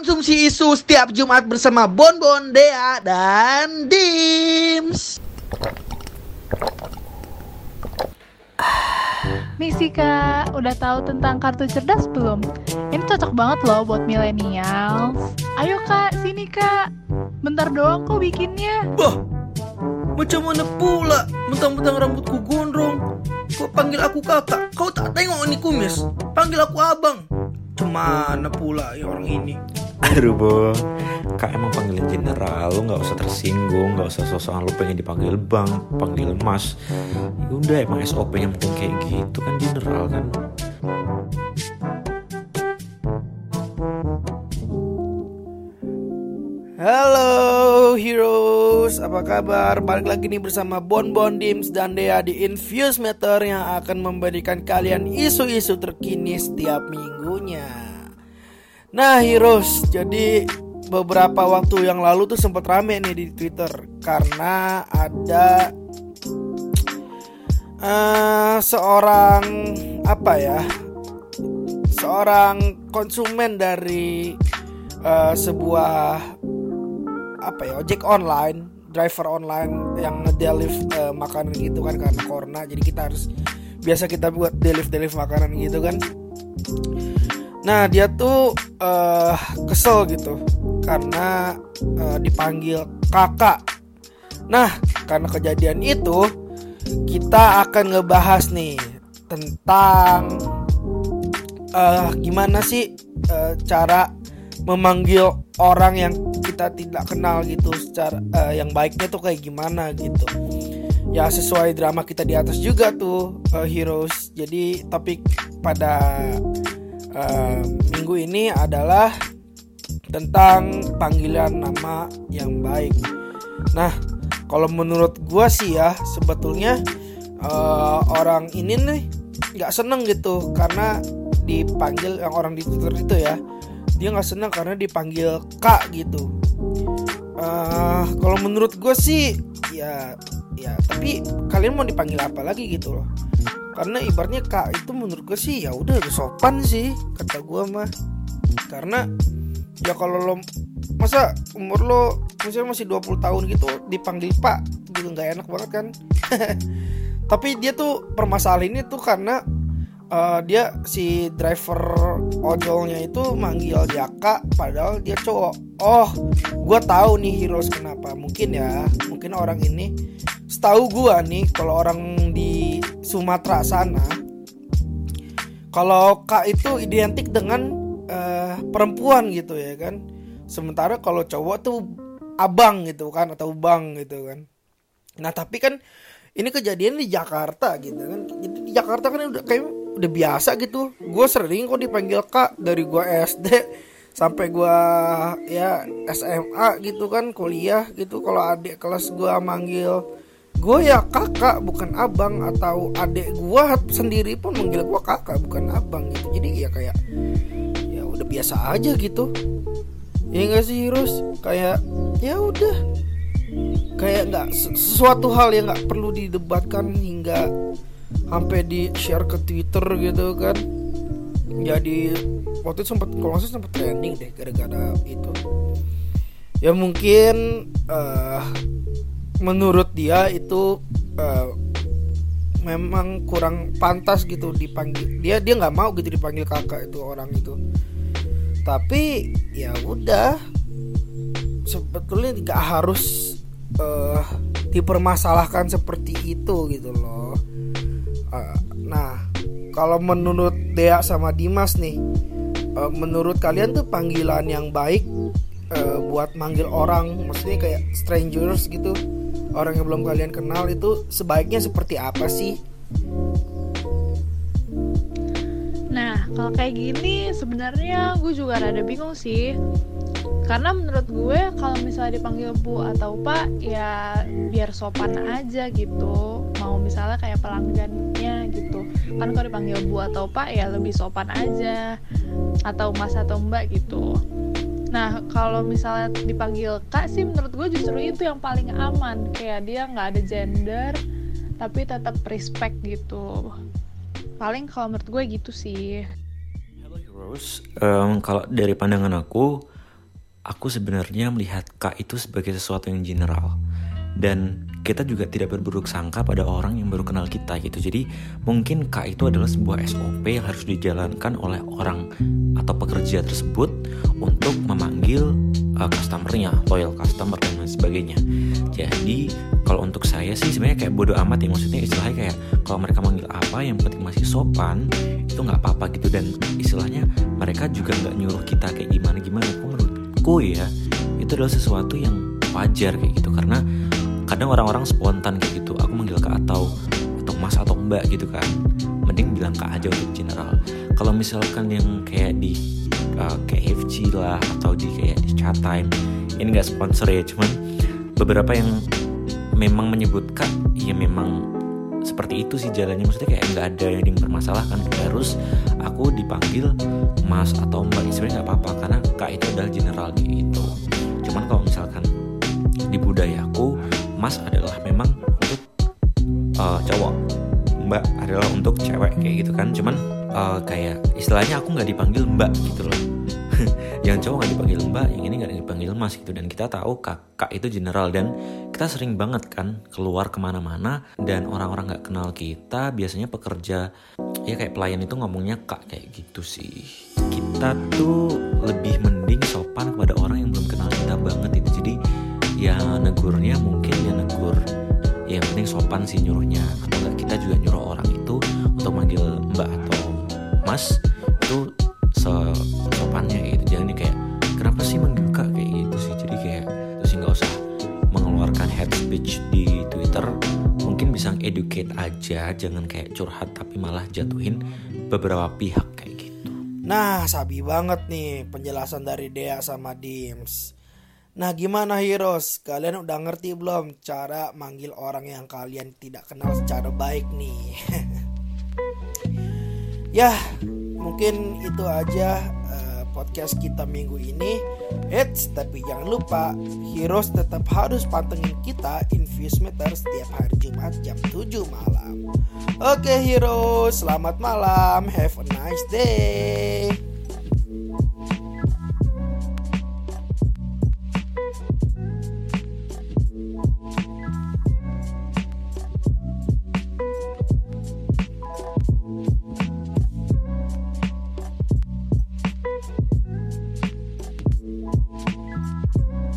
konsumsi isu setiap Jumat bersama Bon Bon, Dea, dan Dims. Misi kak, udah tahu tentang kartu cerdas belum? Ini cocok banget loh buat millennials. Ayo kak, sini kak. Bentar doang kok bikinnya. Wah, macam mana pula? Mentang-mentang rambutku gondrong. Kau panggil aku kakak? Kau tak tengok ini kumis? Panggil aku abang. Cemana pula ya orang ini? Aduh Bo, kak emang panggilin general, lu gak usah tersinggung, gak usah sosokan lu pengen dipanggil bang, panggil mas. Yaudah emang SOP-nya mungkin kayak gitu kan general kan. Halo heroes, apa kabar? Balik lagi nih bersama Bon Bon Dims dan Dea di Infuse Meter yang akan memberikan kalian isu-isu terkini setiap minggunya. Nah heroes, jadi beberapa waktu yang lalu tuh sempat rame nih di Twitter karena ada uh, seorang apa ya, seorang konsumen dari uh, sebuah apa ya ojek online driver online yang ngedeliv uh, makanan gitu kan karena corona. Jadi kita harus biasa kita buat deliv deliv makanan gitu kan. Nah dia tuh uh, kesel gitu karena uh, dipanggil kakak. Nah karena kejadian itu kita akan ngebahas nih tentang uh, gimana sih uh, cara memanggil orang yang kita tidak kenal gitu secara uh, yang baiknya tuh kayak gimana gitu. Ya sesuai drama kita di atas juga tuh uh, heroes. Jadi topik pada uh, minggu ini adalah tentang panggilan nama yang baik. Nah kalau menurut gua sih ya sebetulnya uh, orang ini nih nggak seneng gitu karena dipanggil yang orang di Twitter itu ya dia nggak senang karena dipanggil kak gitu uh, kalau menurut gue sih ya ya tapi kalian mau dipanggil apa lagi gitu loh. Karena ibaratnya kak itu menurut gue sih ya udah sopan sih kata gue mah. Karena ya kalau lo masa umur lo misalnya masih 20 tahun gitu dipanggil pak gitu nggak enak banget kan. Tapi dia tuh permasalahan ini tuh karena uh, dia si driver ojolnya itu manggil dia kak padahal dia cowok. Oh gue tahu nih heroes kenapa. Mungkin ya mungkin orang ini setahu gue nih kalau orang di Sumatera sana kalau kak itu identik dengan uh, perempuan gitu ya kan. Sementara kalau cowok tuh abang gitu kan atau bang gitu kan. Nah tapi kan ini kejadian di Jakarta gitu kan. Jadi di Jakarta kan udah kayak udah biasa gitu. Gue sering kok dipanggil kak dari gue SD sampai gue ya SMA gitu kan kuliah gitu. Kalau adik kelas gue manggil gue ya kakak bukan abang. Atau adik gue sendiri pun manggil gue kakak bukan abang gitu. Jadi ya kayak ya udah biasa aja gitu. Ya gak sih Hirus kayak ya udah. Kayak nggak sesuatu hal yang nggak perlu didebatkan hingga sampai di share ke Twitter gitu kan. Jadi waktu itu sempat kalau nggak sempat trending deh gara-gara itu. Ya mungkin uh, menurut dia itu uh, memang kurang pantas gitu dipanggil. Dia dia nggak mau gitu dipanggil kakak itu orang itu. Tapi ya udah. Sebetulnya nggak harus uh, dipermasalahkan seperti itu gitu loh uh, nah kalau menurut Dea sama Dimas nih uh, menurut kalian tuh panggilan yang baik uh, buat manggil orang maksudnya kayak strangers gitu orang yang belum kalian kenal itu sebaiknya seperti apa sih Nah, kalau kayak gini sebenarnya gue juga rada bingung sih. Karena menurut gue kalau misalnya dipanggil Bu atau Pak ya biar sopan aja gitu. Mau misalnya kayak pelanggannya gitu. Kan kalau dipanggil Bu atau Pak ya lebih sopan aja. Atau Mas atau Mbak gitu. Nah, kalau misalnya dipanggil Kak sih menurut gue justru itu yang paling aman. Kayak dia nggak ada gender tapi tetap respect gitu paling kalau menurut gue gitu sih Heroes, um, kalau dari pandangan aku, aku sebenarnya melihat Kak itu sebagai sesuatu yang general dan kita juga tidak berburuk sangka pada orang yang baru kenal kita gitu. Jadi mungkin Kak itu adalah sebuah SOP yang harus dijalankan oleh orang atau pekerja tersebut untuk memanggil uh, customernya, loyal customer dan lain sebagainya. Jadi kalau untuk saya sih sebenarnya kayak bodoh amat ya maksudnya istilahnya kayak kalau mereka manggil apa yang penting masih sopan itu nggak apa-apa gitu dan istilahnya mereka juga nggak nyuruh kita kayak gimana gimana. Aku menurutku ya itu adalah sesuatu yang wajar kayak gitu. Karena kadang orang-orang spontan kayak gitu aku manggil kak atau atau mas atau mbak gitu kan mending bilang kak aja untuk general. Kalau misalkan yang kayak di uh, kayak FG lah atau di kayak di chat time ini nggak sponsor ya. Cuman beberapa yang memang menyebut kak ya memang seperti itu sih jalannya. Maksudnya kayak nggak ada yang dipermasalahkan. Harus aku dipanggil mas atau mbak. Sebenarnya nggak apa-apa karena kak itu adalah general gitu cuman kalau misalkan di budayaku mas adalah memang untuk uh, cowok. Mbak adalah untuk cewek kayak gitu kan. Cuman uh, kayak istilahnya aku nggak dipanggil mbak gitu loh yang cowok nggak dipanggil mbak yang ini nggak dipanggil mas gitu. Dan kita tahu kakak itu general. Dan kita sering banget kan keluar ke mana-mana dan orang-orang nggak kenal kita biasanya pekerja ya kayak pelayan itu ngomongnya kak kayak gitu sih. Kita tuh lebih mending sopan kepada orang yang belum kenal kita banget itu. Jadi ya negurnya mungkin ya negur ya yang penting sopan sih nyuruhnya. Atau kita juga nyuruh orang itu untuk manggil mbak atau mas itu sopannya gitu. Jangan kayak kenapa sih manggil kak kayak gitu sih. Jadi kayak terus nggak usah mengeluarkan head speech di twitter. Mungkin bisa educate aja jangan kayak curhat tapi malah jatuhin beberapa pihak kayak gitu. Nah sabi banget nih penjelasan dari Dea sama Dims. Nah gimana heroes, kalian udah ngerti belum cara manggil orang yang kalian tidak kenal secara baik nih? ya mungkin itu aja uh, podcast kita minggu ini. Eits, tapi jangan lupa heroes tetap harus pantengin kita Infuse Meter setiap hari Jumat jam 7 malam. Oke heroes, selamat malam, have a nice day.